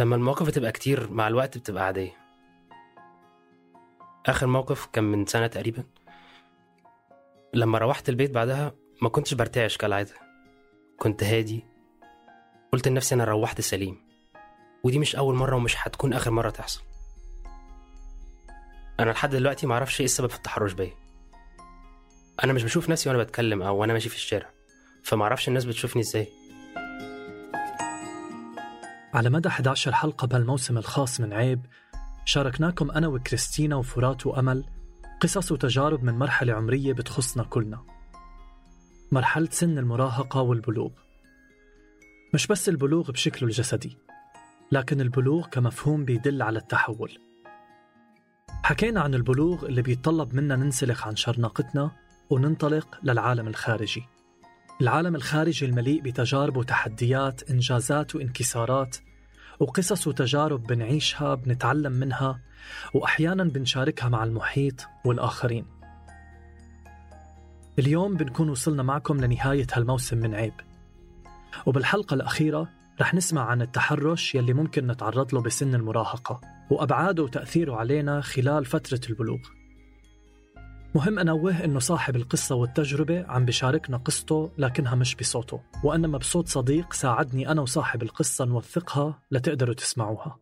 لما المواقف بتبقى كتير مع الوقت بتبقى عادية. آخر موقف كان من سنة تقريبا. لما روحت البيت بعدها ما كنتش برتعش كالعادة. كنت هادي. قلت لنفسي أنا روحت سليم. ودي مش أول مرة ومش هتكون آخر مرة تحصل. أنا لحد دلوقتي معرفش إيه السبب في التحرش بيا. أنا مش بشوف نفسي وأنا بتكلم أو وأنا ماشي في الشارع. فمعرفش الناس بتشوفني إزاي. على مدى 11 حلقة بهالموسم الخاص من عيب شاركناكم أنا وكريستينا وفرات وأمل قصص وتجارب من مرحلة عمرية بتخصنا كلنا. مرحلة سن المراهقة والبلوغ. مش بس البلوغ بشكله الجسدي لكن البلوغ كمفهوم بيدل على التحول. حكينا عن البلوغ اللي بيتطلب منا ننسلخ عن شرنقتنا وننطلق للعالم الخارجي. العالم الخارجي المليء بتجارب وتحديات إنجازات وانكسارات وقصص وتجارب بنعيشها بنتعلم منها وأحيانا بنشاركها مع المحيط والآخرين. اليوم بنكون وصلنا معكم لنهاية هالموسم من عيب. وبالحلقة الأخيرة رح نسمع عن التحرش يلي ممكن نتعرض له بسن المراهقة وأبعاده وتأثيره علينا خلال فترة البلوغ. مهم أنوه إنه صاحب القصة والتجربة عم بشاركنا قصته لكنها مش بصوته وإنما بصوت صديق ساعدني أنا وصاحب القصة نوثقها لتقدروا تسمعوها.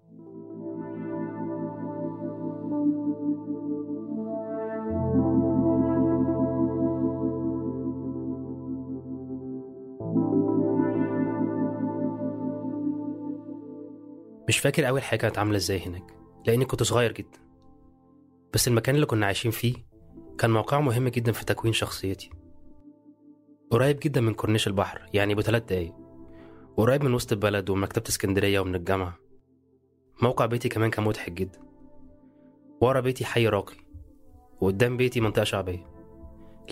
مش فاكر أول حاجة كانت عاملة إزاي هناك لأني كنت صغير جدا. بس المكان اللي كنا عايشين فيه كان موقعه مهم جدا في تكوين شخصيتي. قريب جدا من كورنيش البحر يعني بثلاث دقايق. وقريب من وسط البلد ومن مكتبة اسكندرية ومن الجامعة. موقع بيتي كمان كان مضحك جدا. ورا بيتي حي راقي وقدام بيتي منطقة شعبية.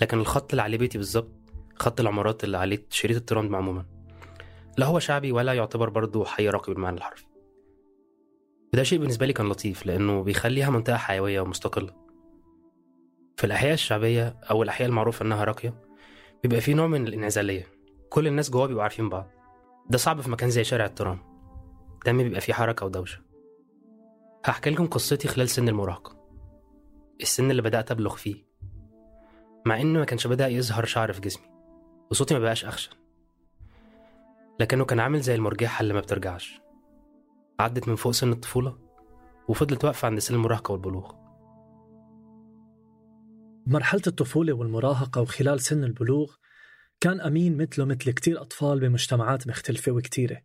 لكن الخط اللي عليه بيتي بالظبط خط العمارات اللي عليه شريط الترند عموما. لا هو شعبي ولا يعتبر برضه حي راقي بالمعنى الحرفي. وده شيء بالنسبة لي كان لطيف لأنه بيخليها منطقة حيوية ومستقلة. في الأحياء الشعبية أو الأحياء المعروفة إنها راقية بيبقى في نوع من الإنعزالية. كل الناس جوا بيبقوا عارفين بعض. ده صعب في مكان زي شارع الترام. دايما بيبقى فيه حركة ودوشة. هحكي لكم قصتي خلال سن المراهقة. السن اللي بدأت أبلغ فيه. مع إنه ما كانش بدأ يظهر شعر في جسمي وصوتي ما بقاش أخشن. لكنه كان عامل زي المرجحة اللي ما بترجعش. عدت من فوق سن الطفولة وفضلت واقفة عند سن المراهقة والبلوغ. بمرحلة الطفولة والمراهقة وخلال سن البلوغ كان أمين مثله مثل كتير أطفال بمجتمعات مختلفة وكتيرة.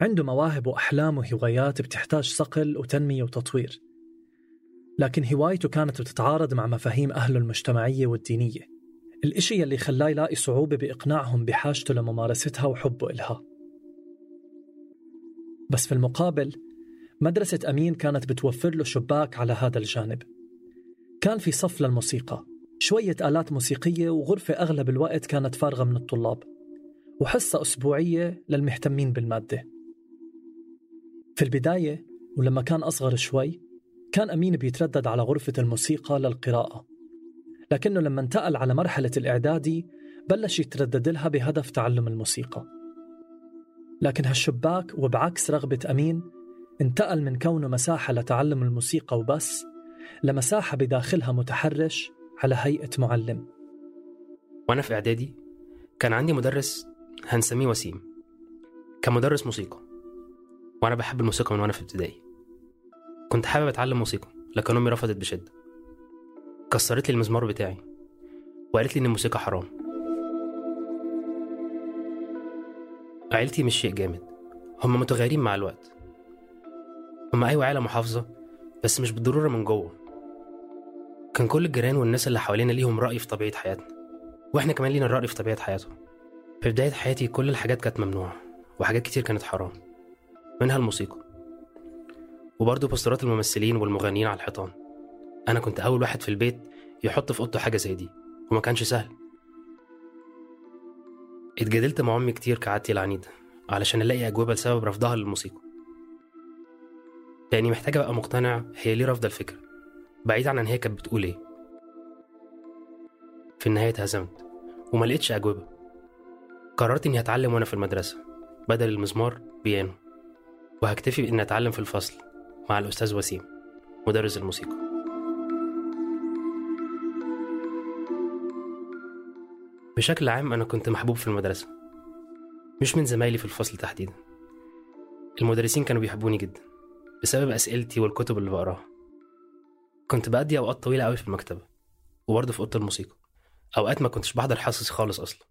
عنده مواهب وأحلام وهوايات بتحتاج صقل وتنمية وتطوير. لكن هوايته كانت بتتعارض مع مفاهيم أهله المجتمعية والدينية. الإشي يلي خلاه يلاقي صعوبة بإقناعهم بحاجته لممارستها وحبه إلها. بس في المقابل مدرسة أمين كانت بتوفر له شباك على هذا الجانب. كان في صف للموسيقى. شوية آلات موسيقية وغرفة أغلب الوقت كانت فارغة من الطلاب وحصة أسبوعية للمهتمين بالمادة. في البداية ولما كان أصغر شوي كان أمين بيتردد على غرفة الموسيقى للقراءة. لكنه لما انتقل على مرحلة الإعدادي بلش يتردد لها بهدف تعلم الموسيقى. لكن هالشباك وبعكس رغبة أمين انتقل من كونه مساحة لتعلم الموسيقى وبس لمساحة بداخلها متحرش على هيئة معلم. وأنا في إعدادي كان عندي مدرس هنسميه وسيم كان مدرس موسيقى وأنا بحب الموسيقى من وأنا في ابتدائي. كنت حابب أتعلم موسيقى لكن أمي رفضت بشدة. كسرت لي المزمار بتاعي وقالت لي إن الموسيقى حرام. عيلتي مش شيء جامد هم متغيرين مع الوقت. هم أيوة عيلة محافظة بس مش بالضرورة من جوه. كان كل الجيران والناس اللي حوالينا ليهم رأي في طبيعة حياتنا. وإحنا كمان لينا الرأي في طبيعة حياتهم. في بداية حياتي كل الحاجات كانت ممنوعة وحاجات كتير كانت حرام منها الموسيقى. وبرضه بوسترات الممثلين والمغنيين على الحيطان. أنا كنت أول واحد في البيت يحط في أوضته حاجة زي دي وما كانش سهل. اتجادلت مع أمي كتير كعادتي العنيدة علشان ألاقي أجوبة لسبب رفضها للموسيقى. لأني محتاج أبقى مقتنع هي ليه رافضة الفكرة. بعيد عن هي كانت بتقول إيه. في النهاية اتهزمت وما لقيتش أجوبة. قررت إني هتعلم وأنا في المدرسة بدل المزمار بيانو. وهكتفي بإني أتعلم في الفصل مع الأستاذ وسيم مدرس الموسيقى. بشكل عام أنا كنت محبوب في المدرسة مش من زمايلي في الفصل تحديدا. المدرسين كانوا بيحبوني جدا بسبب أسئلتي والكتب اللي بقراها. كنت بقضي أوقات طويلة قوي في المكتبة وبرضه في أوضة الموسيقى. أوقات ما كنتش بحضر حصصي خالص أصلا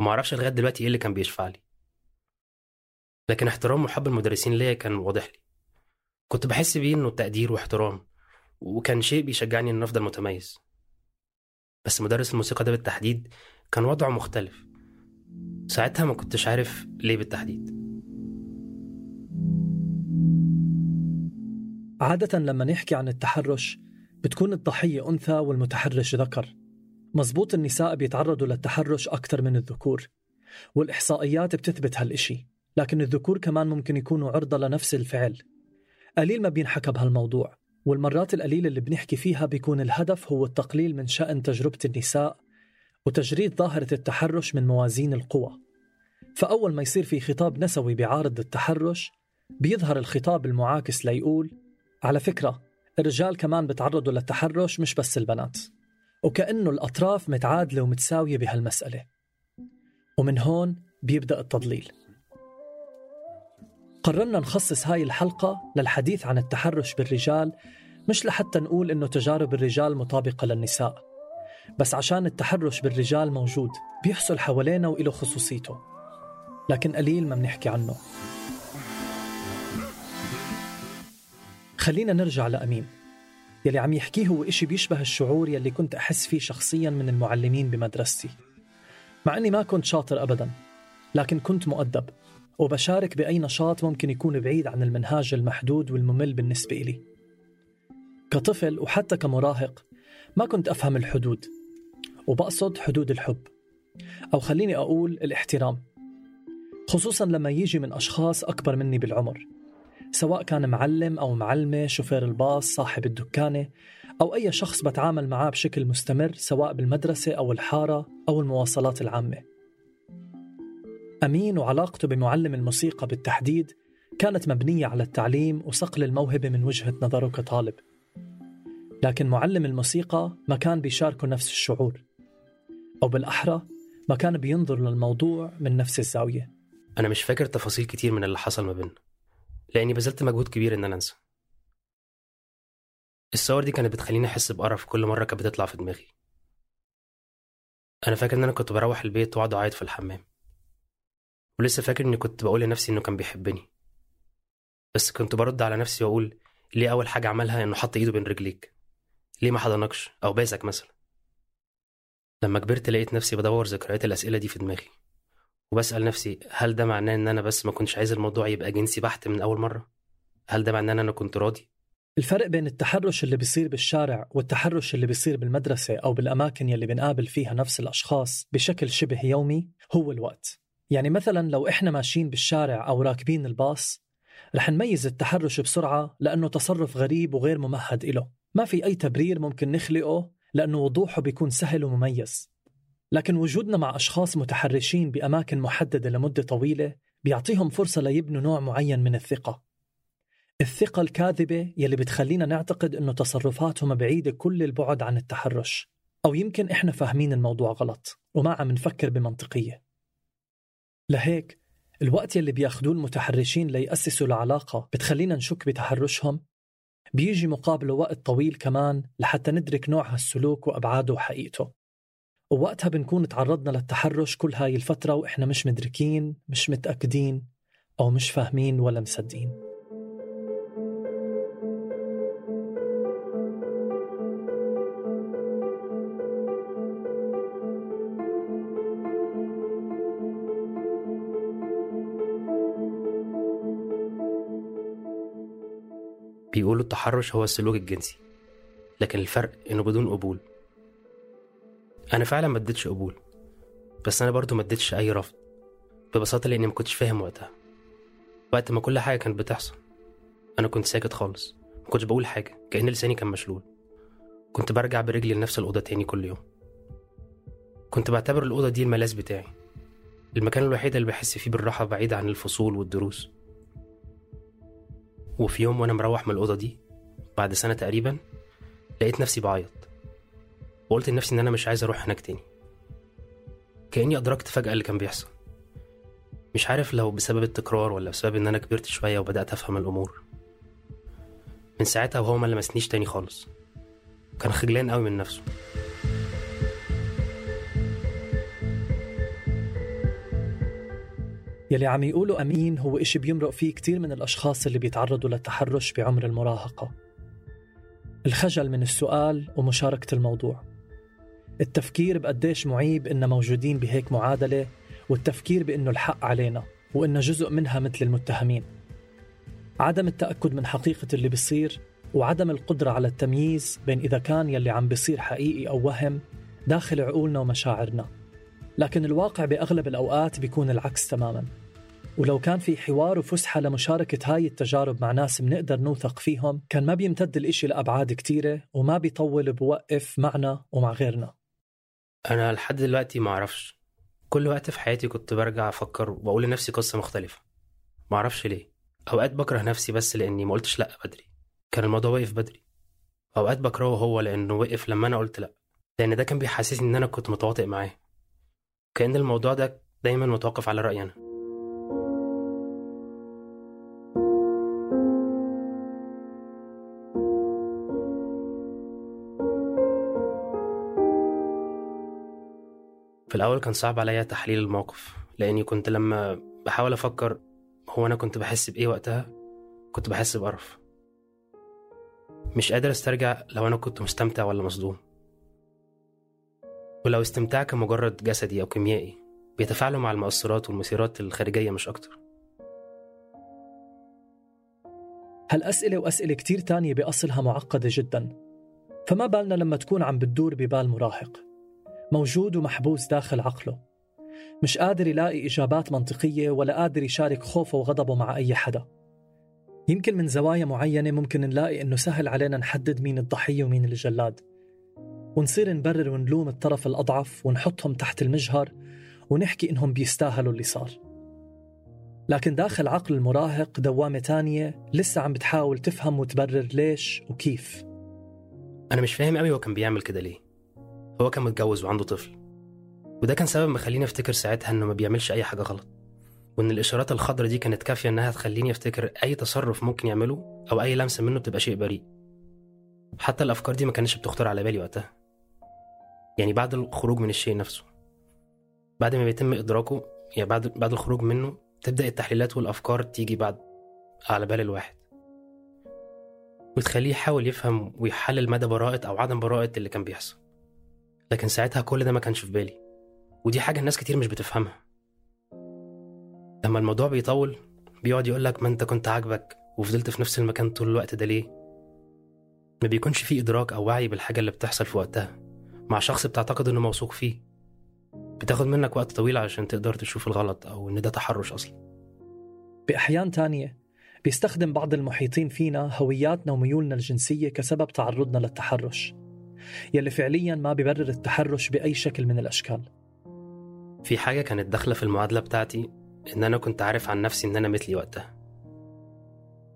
ومعرفش لغاية دلوقتي إيه اللي كان بيشفع لي. لكن احترام وحب المدرسين ليا كان واضح لي. كنت بحس بيه إنه تقدير واحترام وكان شيء بيشجعني إن أفضل متميز. بس مدرس الموسيقى ده بالتحديد كان وضعه مختلف. ساعتها ما كنتش عارف ليه بالتحديد. عادة لما نحكي عن التحرش بتكون الضحية أنثى والمتحرش ذكر. مزبوط النساء بيتعرضوا للتحرش أكثر من الذكور والإحصائيات بتثبت هالإشي لكن الذكور كمان ممكن يكونوا عرضة لنفس الفعل. قليل ما بينحكى بهالموضوع والمرات القليلة اللي بنحكي فيها بيكون الهدف هو التقليل من شأن تجربة النساء وتجريد ظاهرة التحرش من موازين القوى. فأول ما يصير في خطاب نسوي بيعارض التحرش بيظهر الخطاب المعاكس ليقول على فكرة الرجال كمان بتعرضوا للتحرش مش بس البنات. وكأنه الأطراف متعادلة ومتساوية بهالمسألة. ومن هون بيبدأ التضليل. قررنا نخصص هاي الحلقة للحديث عن التحرش بالرجال مش لحتى نقول إنه تجارب الرجال مطابقة للنساء. بس عشان التحرش بالرجال موجود بيحصل حوالينا وإله خصوصيته. لكن قليل ما بنحكي عنه. خلينا نرجع لأمين يلي عم يحكيه هو إشي بيشبه الشعور يلي كنت أحس فيه شخصيا من المعلمين بمدرستي. مع أني ما كنت شاطر أبدا لكن كنت مؤدب وبشارك بأي نشاط ممكن يكون بعيد عن المنهاج المحدود والممل بالنسبة إلي. كطفل وحتى كمراهق ما كنت أفهم الحدود وبقصد حدود الحب أو خليني أقول الاحترام خصوصا لما يجي من أشخاص أكبر مني بالعمر. سواء كان معلم أو معلمة شوفير الباص صاحب الدكانة أو أي شخص بتعامل معاه بشكل مستمر سواء بالمدرسة أو الحارة أو المواصلات العامة. أمين وعلاقته بمعلم الموسيقى بالتحديد كانت مبنية على التعليم وصقل الموهبة من وجهة نظره كطالب. لكن معلم الموسيقى ما كان بيشاركه نفس الشعور. أو بالأحرى ما كان بينظر للموضوع من نفس الزاوية. أنا مش فاكر تفاصيل كتير من اللي حصل ما بيننا. لأني بذلت مجهود كبير إن أنا أنسى. الصور دي كانت بتخليني أحس بقرف كل مرة كانت بتطلع في دماغي. أنا فاكر إن أنا كنت بروح البيت وأقعد أعيط في الحمام. ولسه فاكر إني كنت بقول لنفسي إنه كان بيحبني. بس كنت برد على نفسي وأقول ليه أول حاجة عملها إنه حط إيده بين رجليك؟ ليه ما حضنكش؟ أو باسك مثلا. لما كبرت لقيت نفسي بدور ذكريات الأسئلة دي في دماغي. وبسأل نفسي هل ده معناه إن أنا بس ما كنتش عايز الموضوع يبقى جنسي بحت من أول مرة؟ هل ده معناه إن أنا كنت راضي؟ الفرق بين التحرش اللي بيصير بالشارع والتحرش اللي بيصير بالمدرسة أو بالأماكن يلي بنقابل فيها نفس الأشخاص بشكل شبه يومي هو الوقت يعني مثلا لو إحنا ماشيين بالشارع أو راكبين الباص رح نميز التحرش بسرعة لأنه تصرف غريب وغير ممهد إله ما في أي تبرير ممكن نخلقه لأنه وضوحه بيكون سهل ومميز لكن وجودنا مع أشخاص متحرشين بأماكن محددة لمدة طويلة بيعطيهم فرصة ليبنوا نوع معين من الثقة. الثقة الكاذبة يلي بتخلينا نعتقد أنه تصرفاتهم بعيدة كل البعد عن التحرش أو يمكن إحنا فاهمين الموضوع غلط وما عم نفكر بمنطقية. لهيك الوقت يلي بياخدوه المتحرشين ليأسسوا العلاقة بتخلينا نشك بتحرشهم بيجي مقابله وقت طويل كمان لحتى ندرك نوع هالسلوك وأبعاده وحقيقته. ووقتها بنكون تعرضنا للتحرش كل هاي الفترة وإحنا مش مدركين مش متأكدين أو مش فاهمين ولا مصدقين. بيقولوا التحرش هو السلوك الجنسي لكن الفرق إنه بدون قبول. أنا فعلا ما اديتش قبول بس أنا برضو ما اديتش أي رفض ببساطة لأني ما كنتش فاهم وقتها. وقت ما كل حاجة كانت بتحصل أنا كنت ساكت خالص ما كنتش بقول حاجة كأن لساني كان مشلول. كنت برجع برجلي لنفس الأوضة تاني كل يوم. كنت بعتبر الأوضة دي الملاذ بتاعي المكان الوحيد اللي بحس فيه بالراحة بعيد عن الفصول والدروس. وفي يوم وأنا مروح من الأوضة دي بعد سنة تقريبا لقيت نفسي بعيط. وقلت لنفسي إن أنا مش عايز أروح هناك تاني. كأني أدركت فجأة اللي كان بيحصل. مش عارف لو بسبب التكرار ولا بسبب إن أنا كبرت شوية وبدأت أفهم الأمور. من ساعتها وهو ما لمسنيش تاني خالص. كان خجلان قوي من نفسه. يلي عم يقولوا أمين هو إشي بيمرق فيه كتير من الأشخاص اللي بيتعرضوا للتحرش بعمر المراهقة. الخجل من السؤال ومشاركة الموضوع. التفكير بقديش معيب إننا موجودين بهيك معادلة والتفكير بإنه الحق علينا وإن جزء منها مثل المتهمين. عدم التأكد من حقيقة اللي بيصير وعدم القدرة على التمييز بين إذا كان يلي عم بيصير حقيقي أو وهم داخل عقولنا ومشاعرنا. لكن الواقع بأغلب الأوقات بيكون العكس تماما. ولو كان في حوار وفسحة لمشاركة هاي التجارب مع ناس بنقدر نوثق فيهم كان ما بيمتد الإشي لأبعاد كتيرة وما بيطول بوقف معنا ومع غيرنا. أنا لحد دلوقتي معرفش كل وقت في حياتي كنت برجع أفكر وأقول لنفسي قصة مختلفة. معرفش ليه. أوقات بكره نفسي بس لأني ما قلتش لأ بدري. كان الموضوع وقف بدري. أوقات بكرهه هو لأنه وقف لما أنا قلت لأ. لأن ده كان بيحسسني إن أنا كنت متواطئ معاه. كأن الموضوع ده دايما متوقف على رأيي أنا. الأول كان صعب عليا تحليل الموقف لأني كنت لما بحاول أفكر هو أنا كنت بحس بإيه وقتها كنت بحس بقرف. مش قادر أسترجع لو أنا كنت مستمتع ولا مصدوم. ولو استمتاع كان مجرد جسدي أو كيميائي بيتفاعلوا مع المؤثرات والمثيرات الخارجية مش أكتر. هالأسئلة وأسئلة كتير تانية بأصلها معقدة جدا. فما بالنا لما تكون عم بتدور ببال مراهق. موجود ومحبوس داخل عقله. مش قادر يلاقي إجابات منطقية ولا قادر يشارك خوفه وغضبه مع أي حدا. يمكن من زوايا معينة ممكن نلاقي إنه سهل علينا نحدد مين الضحية ومين الجلاد. ونصير نبرر ونلوم الطرف الأضعف ونحطهم تحت المجهر ونحكي إنهم بيستاهلوا اللي صار. لكن داخل عقل المراهق دوامة تانية لسه عم بتحاول تفهم وتبرر ليش وكيف. أنا مش فاهم قوي هو كان بيعمل كده ليه. هو كان متجوز وعنده طفل. وده كان سبب مخليني أفتكر ساعتها إنه ما بيعملش أي حاجة غلط. وإن الإشارات الخضراء دي كانت كافية إنها تخليني أفتكر أي تصرف ممكن يعمله أو أي لمسة منه بتبقى شيء بريء. حتى الأفكار دي ما كانتش بتخطر على بالي وقتها. يعني بعد الخروج من الشيء نفسه. بعد ما بيتم إدراكه يعني بعد بعد الخروج منه تبدأ التحليلات والأفكار تيجي بعد على بال الواحد. وتخليه يحاول يفهم ويحلل مدى براءة أو عدم براءة اللي كان بيحصل. لكن ساعتها كل ده ما كانش في بالي. ودي حاجة الناس كتير مش بتفهمها. لما الموضوع بيطول بيقعد يقولك ما انت كنت عاجبك وفضلت في نفس المكان طول الوقت ده ليه؟ ما بيكونش فيه إدراك أو وعي بالحاجة اللي بتحصل في وقتها. مع شخص بتعتقد إنه موثوق فيه. بتاخد منك وقت طويل عشان تقدر تشوف الغلط أو إن ده تحرش أصلا. بأحيان تانية بيستخدم بعض المحيطين فينا هوياتنا وميولنا الجنسية كسبب تعرضنا للتحرش. يلي فعليا ما بيبرر التحرش بأي شكل من الأشكال في حاجة كانت داخلة في المعادلة بتاعتي إن أنا كنت عارف عن نفسي إن أنا مثلي وقتها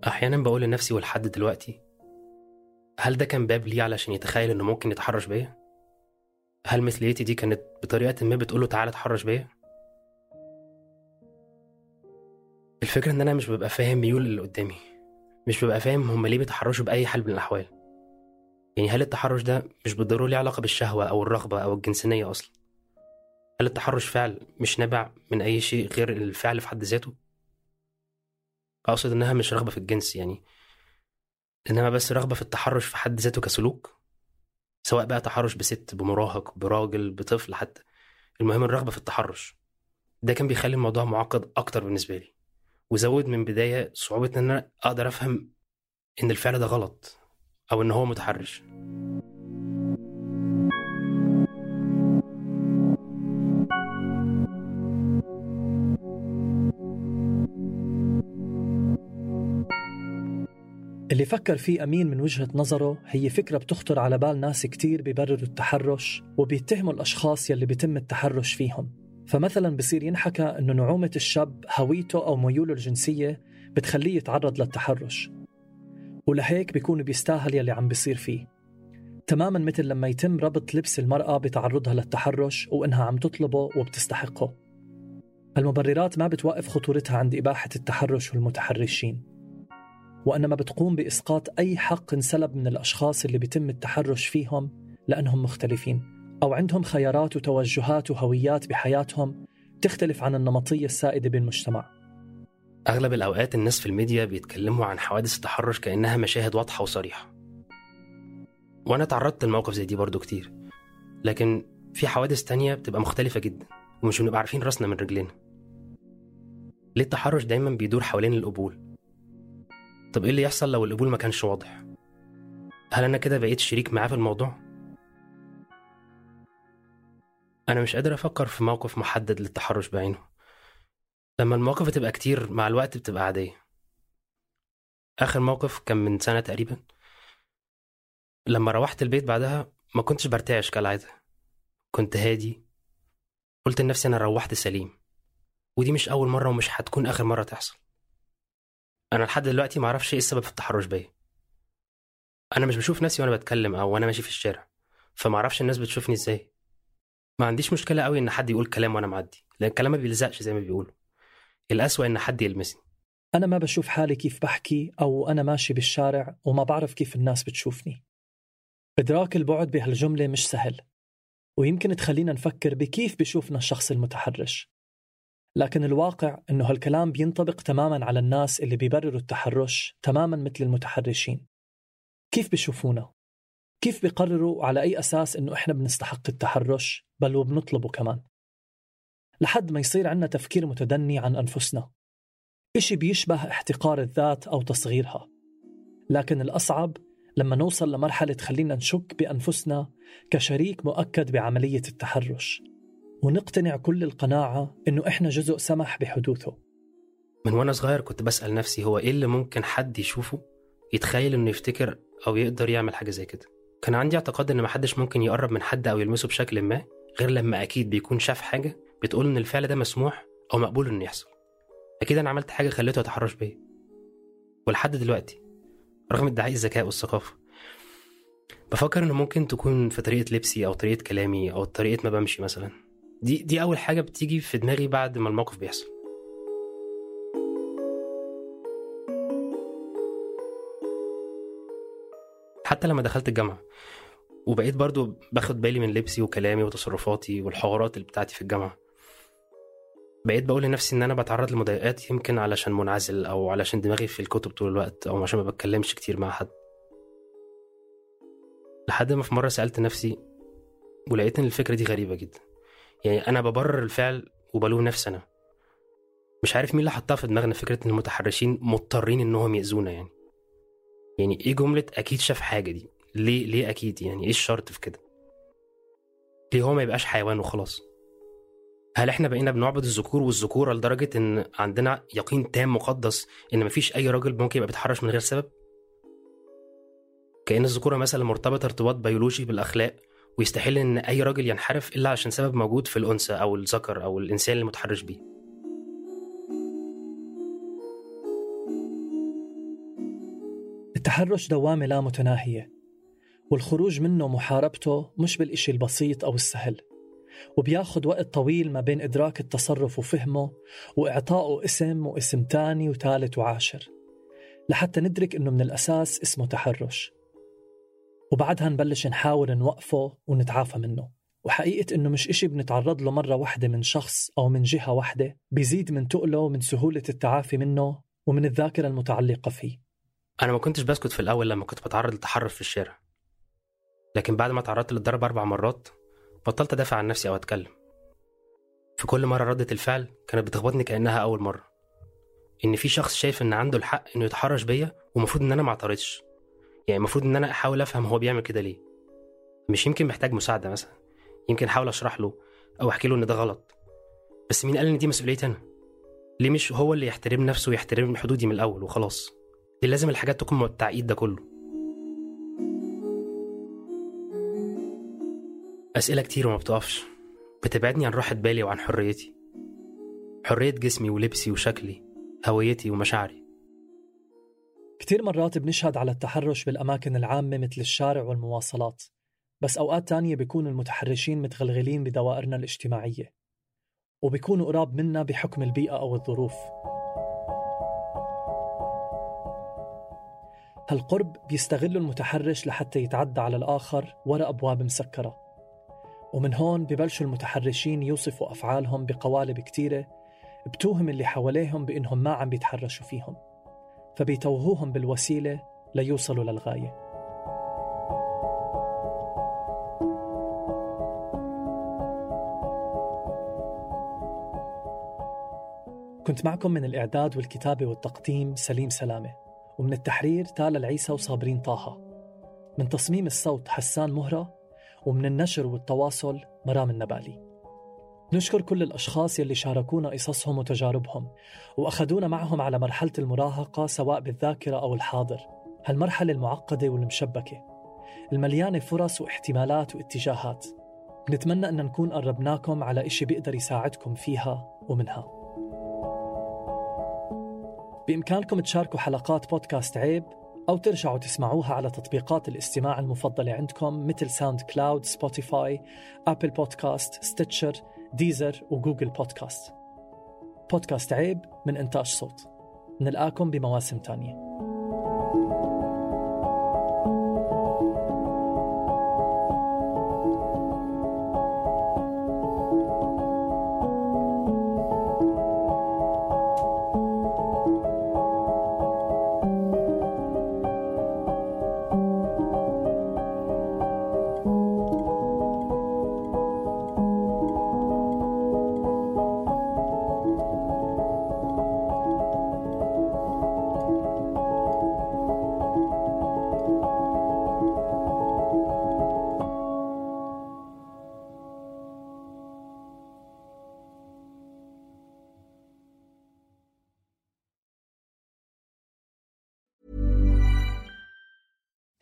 أحيانا بقول لنفسي ولحد دلوقتي هل ده كان باب ليه علشان يتخيل إنه ممكن يتحرش بيا؟ هل مثليتي دي كانت بطريقة ما بتقوله تعالى اتحرش بيا؟ الفكرة إن أنا مش ببقى فاهم ميول اللي قدامي مش ببقى فاهم هما ليه بيتحرشوا بأي حال من الأحوال يعني هل التحرش ده مش بالضرورة ليه علاقة بالشهوة أو الرغبة أو الجنسانية أصلا؟ هل التحرش فعل مش نابع من أي شيء غير الفعل في حد ذاته؟ أقصد إنها مش رغبة في الجنس يعني إنما بس رغبة في التحرش في حد ذاته كسلوك سواء بقى تحرش بست بمراهق براجل بطفل حتى. المهم الرغبة في التحرش. ده كان بيخلي الموضوع معقد أكتر بالنسبة لي وزود من بداية صعوبة إن أنا أقدر أفهم إن الفعل ده غلط. أو إن هو متحرش. اللي فكر فيه أمين من وجهة نظره هي فكرة بتخطر على بال ناس كتير بيبرروا التحرش وبيتهموا الأشخاص يلي بيتم التحرش فيهم. فمثلا بصير ينحكى أنه نعومة الشاب هويته أو ميوله الجنسية بتخليه يتعرض للتحرش. ولهيك بيكون بيستاهل يلي عم بيصير فيه. تماما مثل لما يتم ربط لبس المرأة بتعرضها للتحرش وإنها عم تطلبه وبتستحقه. المبررات ما بتوقف خطورتها عند إباحة التحرش والمتحرشين. وإنما بتقوم بإسقاط أي حق انسلب من الأشخاص اللي بيتم التحرش فيهم لأنهم مختلفين. أو عندهم خيارات وتوجهات وهويات بحياتهم تختلف عن النمطية السائدة بالمجتمع. أغلب الأوقات الناس في الميديا بيتكلموا عن حوادث التحرش كأنها مشاهد واضحة وصريحة. وأنا تعرضت لمواقف زي دي برضو كتير. لكن في حوادث تانية بتبقى مختلفة جدا ومش بنبقى عارفين راسنا من رجلنا ليه التحرش دايما بيدور حوالين القبول؟ طب إيه اللي يحصل لو القبول ما كانش واضح؟ هل أنا كده بقيت شريك معاه في الموضوع؟ أنا مش قادر أفكر في موقف محدد للتحرش بعينه. لما المواقف بتبقى كتير مع الوقت بتبقى عادية. آخر موقف كان من سنة تقريبا. لما روحت البيت بعدها ما كنتش برتعش كالعادة. كنت هادي. قلت لنفسي أنا روحت سليم. ودي مش أول مرة ومش هتكون آخر مرة تحصل. أنا لحد دلوقتي معرفش إيه السبب في التحرش بيا. أنا مش بشوف نفسي وأنا بتكلم أو وأنا ماشي في الشارع. فمعرفش الناس بتشوفني إزاي. ما عنديش مشكلة قوي إن حد يقول كلام وأنا معدي. لأن الكلام ما بيلزقش زي ما بيقولوا. الأسوأ إن حد يلمسني. أنا ما بشوف حالي كيف بحكي أو أنا ماشي بالشارع وما بعرف كيف الناس بتشوفني. إدراك البعد بهالجملة مش سهل ويمكن تخلينا نفكر بكيف بشوفنا الشخص المتحرش. لكن الواقع إنه هالكلام بينطبق تماما على الناس اللي بيبرروا التحرش تماما مثل المتحرشين. كيف بيشوفونا؟ كيف بيقرروا على أي أساس إنه إحنا بنستحق التحرش بل وبنطلبه كمان؟ لحد ما يصير عنا تفكير متدني عن أنفسنا. إشي بيشبه احتقار الذات أو تصغيرها. لكن الأصعب لما نوصل لمرحلة تخلينا نشك بأنفسنا كشريك مؤكد بعملية التحرش. ونقتنع كل القناعة إنه إحنا جزء سمح بحدوثه. من وأنا صغير كنت بسأل نفسي هو إيه اللي ممكن حد يشوفه يتخيل إنه يفتكر أو يقدر يعمل حاجة زي كده. كان عندي اعتقاد إن محدش ممكن يقرب من حد أو يلمسه بشكل ما غير لما أكيد بيكون شاف حاجة بتقول إن الفعل ده مسموح أو مقبول إنه يحصل. أكيد أنا عملت حاجة خليته يتحرش بيا. ولحد دلوقتي رغم ادعاء الذكاء والثقافة بفكر إنه ممكن تكون في طريقة لبسي أو طريقة كلامي أو طريقة ما بمشي مثلا. دي دي أول حاجة بتيجي في دماغي بعد ما الموقف بيحصل. حتى لما دخلت الجامعة وبقيت برضو باخد بالي من لبسي وكلامي وتصرفاتي والحوارات اللي بتاعتي في الجامعة بقيت بقول لنفسي إن أنا بتعرض لمضايقات يمكن علشان منعزل أو علشان دماغي في الكتب طول الوقت أو عشان ما بتكلمش كتير مع حد. لحد ما في مرة سألت نفسي ولقيت إن الفكرة دي غريبة جدا. يعني أنا ببرر الفعل وبلوم نفسي أنا. مش عارف مين اللي حطها في دماغنا فكرة إن المتحرشين مضطرين إنهم يأذونا يعني. يعني إيه جملة أكيد شاف حاجة دي؟ ليه ليه أكيد؟ يعني إيه الشرط في كده؟ ليه هو ما يبقاش حيوان وخلاص؟ هل إحنا بقينا بنعبد الذكور والذكوره لدرجة إن عندنا يقين تام مقدس إن مفيش أي راجل ممكن يبقى بيتحرش من غير سبب؟ كأن الذكوره مثلا مرتبطة ارتباط بيولوجي بالأخلاق ويستحيل إن أي راجل ينحرف إلا عشان سبب موجود في الأنثى أو الذكر أو الإنسان المتحرش بيه. التحرش دوامة لا متناهية والخروج منه محاربته مش بالإشي البسيط أو السهل. وبياخد وقت طويل ما بين إدراك التصرف وفهمه وإعطائه اسم واسم تاني وثالث وعاشر لحتى ندرك إنه من الأساس اسمه تحرش. وبعدها نبلش نحاول نوقفه ونتعافى منه. وحقيقة إنه مش إشي بنتعرض له مرة واحدة من شخص أو من جهة واحدة بيزيد من تقله ومن سهولة التعافي منه ومن الذاكرة المتعلقة فيه. أنا ما كنتش بسكت في الأول لما كنت بتعرض للتحرش في الشارع. لكن بعد ما تعرضت للضرب أربع مرات بطلت أدافع عن نفسي أو أتكلم في كل مرة ردة الفعل كانت بتخبطني كأنها أول مرة إن في شخص شايف إن عنده الحق إنه يتحرش بيا ومفروض إن أنا ما أعترضش يعني المفروض إن أنا أحاول أفهم هو بيعمل كده ليه مش يمكن محتاج مساعدة مثلا يمكن أحاول أشرح له أو أحكي له إن ده غلط بس مين قال إن دي مسؤوليتي أنا؟ ليه مش هو اللي يحترم نفسه ويحترم حدودي من الأول وخلاص؟ ليه لازم الحاجات تكون التعقيد ده كله؟ أسئلة كتير وما بتقفش. بتبعدني عن راحة بالي وعن حريتي. حرية جسمي ولبسي وشكلي هويتي ومشاعري. كتير مرات بنشهد على التحرش بالأماكن العامة مثل الشارع والمواصلات بس أوقات تانية بيكون المتحرشين متغلغلين بدوائرنا الاجتماعية وبيكونوا قراب منا بحكم البيئة أو الظروف. هالقرب بيستغل المتحرش لحتى يتعدى على الآخر وراء أبواب مسكرة. ومن هون ببلشوا المتحرشين يوصفوا أفعالهم بقوالب كتيرة بتوهم اللي حواليهم بإنهم ما عم بيتحرشوا فيهم فبيتوهوهم بالوسيلة ليوصلوا للغاية. كنت معكم من الإعداد والكتابة والتقديم سليم سلامة ومن التحرير تالا العيسى وصابرين طه. من تصميم الصوت حسان مهرة ومن النشر والتواصل مرام النبالي. نشكر كل الأشخاص يلي شاركونا قصصهم وتجاربهم وأخذونا معهم على مرحلة المراهقة سواء بالذاكرة أو الحاضر هالمرحلة المعقدة والمشبكة. المليانة فرص واحتمالات واتجاهات. نتمنى أن نكون قربناكم على إشي بيقدر يساعدكم فيها ومنها. بإمكانكم تشاركوا حلقات بودكاست عيب أو ترجعوا تسمعوها على تطبيقات الاستماع المفضلة عندكم مثل ساوند كلاود، سبوتيفاي، أبل بودكاست، ستيتشر، ديزر وجوجل بودكاست. بودكاست عيب من إنتاج صوت. نلقاكم بمواسم تانية.